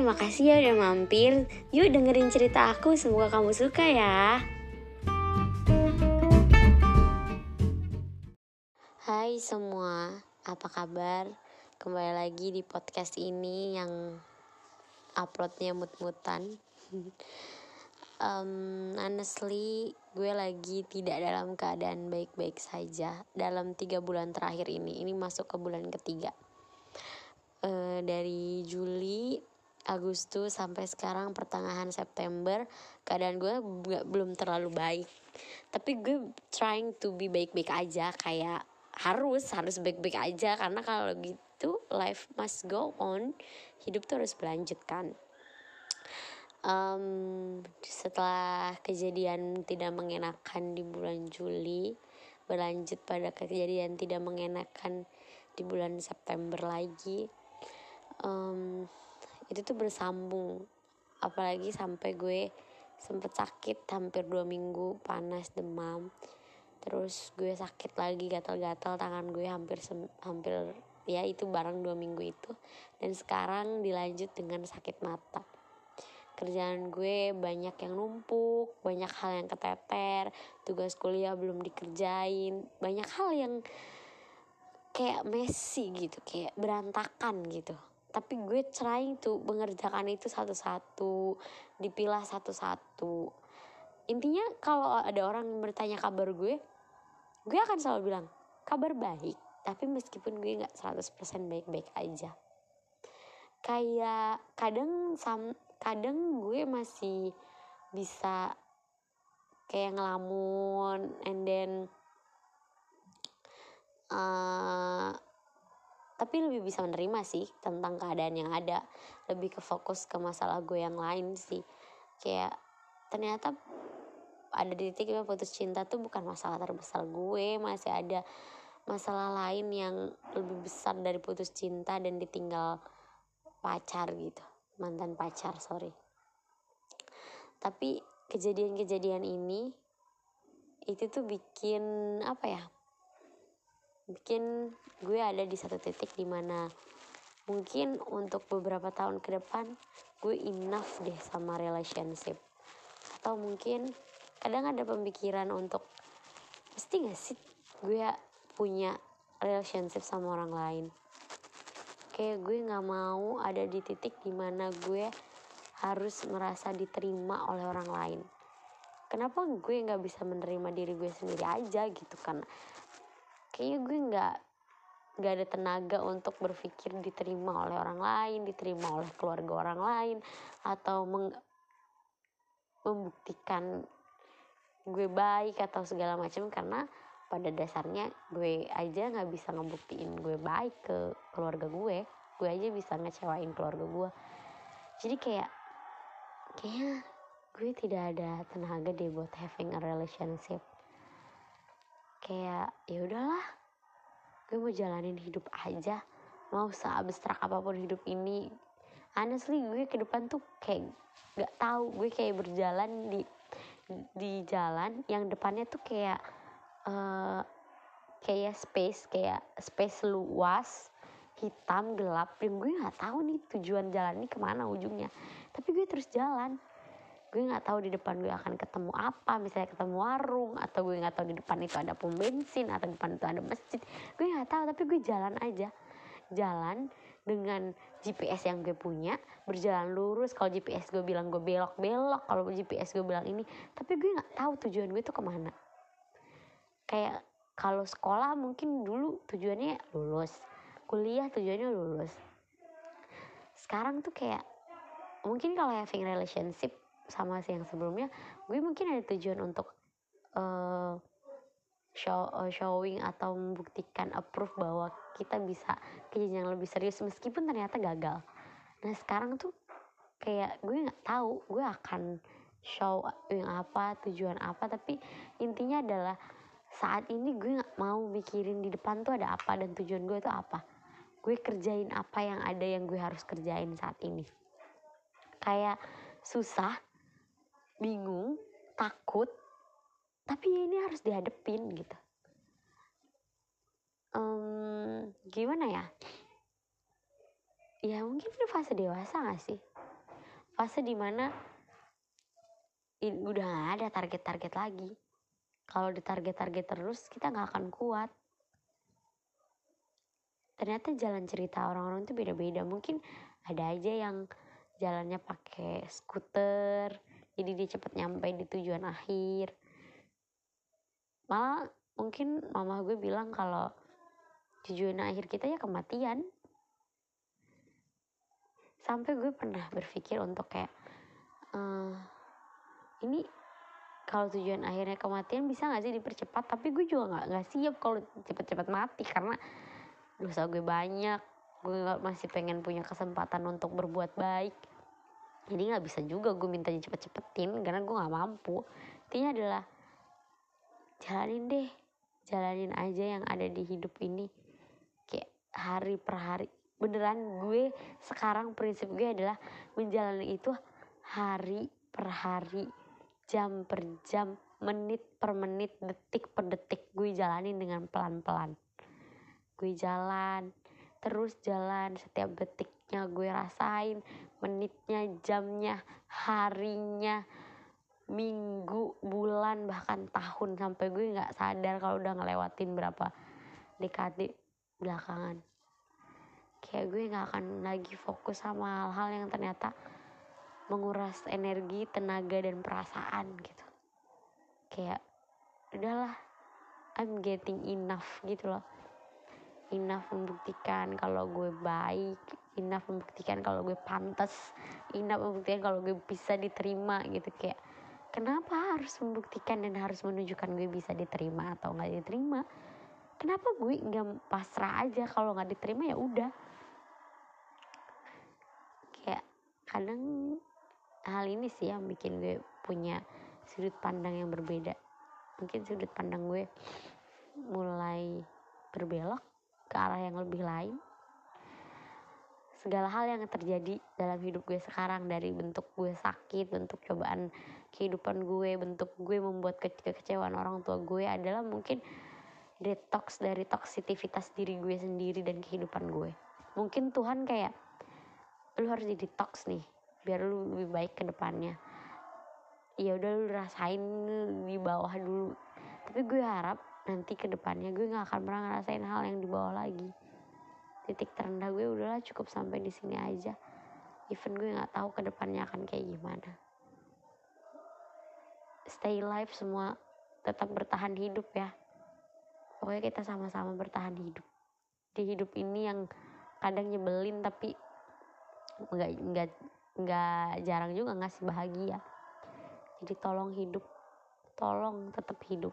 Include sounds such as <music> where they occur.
Hai, makasih ya udah mampir. Yuk dengerin cerita aku, semoga kamu suka ya. Hai semua, apa kabar? Kembali lagi di podcast ini yang uploadnya mut-mutan. <laughs> um, honestly, gue lagi tidak dalam keadaan baik-baik saja dalam tiga bulan terakhir ini. Ini masuk ke bulan ketiga. Uh, dari Juli Agustus sampai sekarang pertengahan September keadaan gue gak, belum terlalu baik. Tapi gue trying to be baik-baik aja kayak harus harus baik-baik aja. Karena kalau gitu life must go on. Hidup tuh harus berlanjut kan um, setelah kejadian tidak mengenakan di bulan Juli berlanjut pada kejadian tidak mengenakan di bulan September lagi. Um, itu tuh bersambung. Apalagi sampai gue sempet sakit hampir dua minggu panas demam. Terus gue sakit lagi gatal-gatal tangan gue hampir hampir ya itu barang dua minggu itu. Dan sekarang dilanjut dengan sakit mata. Kerjaan gue banyak yang numpuk banyak hal yang keteter tugas kuliah belum dikerjain. Banyak hal yang kayak messy gitu kayak berantakan gitu tapi gue trying to mengerjakan itu satu-satu dipilah satu-satu. Intinya kalau ada orang bertanya kabar gue gue akan selalu bilang kabar baik tapi meskipun gue nggak 100% baik-baik aja. Kayak kadang sam kadang gue masih bisa kayak ngelamun and then uh, tapi lebih bisa menerima sih tentang keadaan yang ada. Lebih ke fokus ke masalah gue yang lain sih. Kayak ternyata ada di titik yang putus cinta tuh bukan masalah terbesar gue. Masih ada masalah lain yang lebih besar dari putus cinta dan ditinggal pacar gitu. Mantan pacar sorry. Tapi kejadian-kejadian ini itu tuh bikin apa ya bikin gue ada di satu titik di mana mungkin untuk beberapa tahun ke depan gue enough deh sama relationship. Atau mungkin kadang ada pemikiran untuk pasti gak sih gue punya relationship sama orang lain? Kayak gue nggak mau ada di titik di mana gue harus merasa diterima oleh orang lain. Kenapa gue nggak bisa menerima diri gue sendiri aja gitu kan kayaknya gue nggak nggak ada tenaga untuk berpikir diterima oleh orang lain diterima oleh keluarga orang lain atau meng, membuktikan gue baik atau segala macam karena pada dasarnya gue aja nggak bisa ngebuktiin gue baik ke keluarga gue. Gue aja bisa ngecewain keluarga gue. Jadi kayak kayaknya gue tidak ada tenaga deh buat having a relationship kayak ya udahlah gue mau jalanin hidup aja. Mau seabstrak apa pun hidup ini. Honestly gue ke depan tuh kayak gak tahu. Gue kayak berjalan di di jalan yang depannya tuh kayak uh, kayak space kayak space luas hitam gelap. Dan gue nggak tahu nih tujuan jalan ini ke mana ujungnya. Tapi gue terus jalan gue nggak tahu di depan gue akan ketemu apa. Misalnya ketemu warung atau gue nggak tahu di depan itu ada pom bensin atau di depan itu ada masjid. Gue nggak tahu tapi gue jalan aja. Jalan dengan GPS yang gue punya berjalan lurus. Kalau GPS gue bilang gue belok belok kalau GPS gue bilang ini. Tapi gue nggak tahu tujuan gue itu ke mana. Kayak kalau sekolah mungkin dulu tujuannya lulus. Kuliah tujuannya lulus. Sekarang tuh kayak mungkin kalau having relationship sama si yang sebelumnya. Gue mungkin ada tujuan untuk uh, show, uh, showing atau membuktikan approve bahwa kita bisa ke jenjang lebih serius meskipun ternyata gagal. Nah sekarang tuh kayak gue nggak tahu gue akan show yang apa tujuan apa tapi intinya adalah saat ini gue nggak mau mikirin di depan tuh ada apa dan tujuan gue tuh apa. Gue kerjain apa yang ada yang gue harus kerjain saat ini. Kayak susah bingung, takut, tapi ini harus dihadepin gitu. Um, gimana ya? Ya mungkin ini fase dewasa gak sih? fase di mana udah gak ada target-target lagi kalau di target-target terus kita nggak akan kuat ternyata jalan cerita orang-orang itu beda-beda mungkin ada aja yang jalannya pakai skuter jadi cepet nyampe di tujuan akhir. Malah mungkin mama gue bilang kalau tujuan akhir kita ya kematian. Sampai gue pernah berpikir untuk kayak uh, ini kalau tujuan akhirnya kematian bisa gak sih dipercepat? Tapi gue juga nggak nggak siap kalau cepet-cepet mati karena dosa gue banyak. Gue masih pengen punya kesempatan untuk berbuat baik jadi nggak bisa juga gue minta cepet-cepetin karena gue nggak mampu. Intinya adalah jalanin deh. Jalanin aja yang ada di hidup ini. Kayak hari per hari. Beneran gue sekarang prinsip gue adalah menjalani itu hari per hari. Jam per jam, menit per menit, detik per detik gue jalanin dengan pelan-pelan. Gue jalan, terus jalan setiap detiknya gue rasain, menitnya, jamnya, harinya, minggu, bulan, bahkan tahun sampai gue nggak sadar kalau udah ngelewatin berapa dekade belakangan. Kayak gue nggak akan lagi fokus sama hal-hal yang ternyata menguras energi, tenaga dan perasaan gitu. Kayak udahlah, I'm getting enough gitu loh. Enough membuktikan kalau gue baik, enough membuktikan kalau gue pantas, enough membuktikan kalau gue bisa diterima gitu. Kayak kenapa harus membuktikan dan harus menunjukkan gue bisa diterima atau nggak diterima? Kenapa gue nggak pasrah aja kalau nggak diterima ya udah. Kayak kadang hal ini sih yang bikin gue punya sudut pandang yang berbeda. Mungkin sudut pandang gue mulai berbelok ke arah yang lebih lain. Segala hal yang terjadi dalam hidup gue sekarang dari bentuk gue sakit, bentuk cobaan kehidupan gue, bentuk gue membuat ke kekecewaan orang tua gue adalah mungkin detox dari toksitivitas diri gue sendiri dan kehidupan gue. Mungkin Tuhan kayak lu harus di detox nih biar lu lebih baik ke depannya. Ya udah lu rasain di bawah dulu tapi gue harap nanti ke depannya gue nggak akan pernah ngerasain hal yang di bawah lagi. Titik terendah gue udahlah cukup sampai di sini aja. Even gue nggak tahu ke depannya akan kayak gimana. Stay live semua tetap bertahan hidup ya. Pokoknya kita sama-sama bertahan hidup. Di hidup ini yang kadang nyebelin tapi nggak nggak nggak jarang juga ngasih bahagia. Jadi tolong hidup. Tolong tetap hidup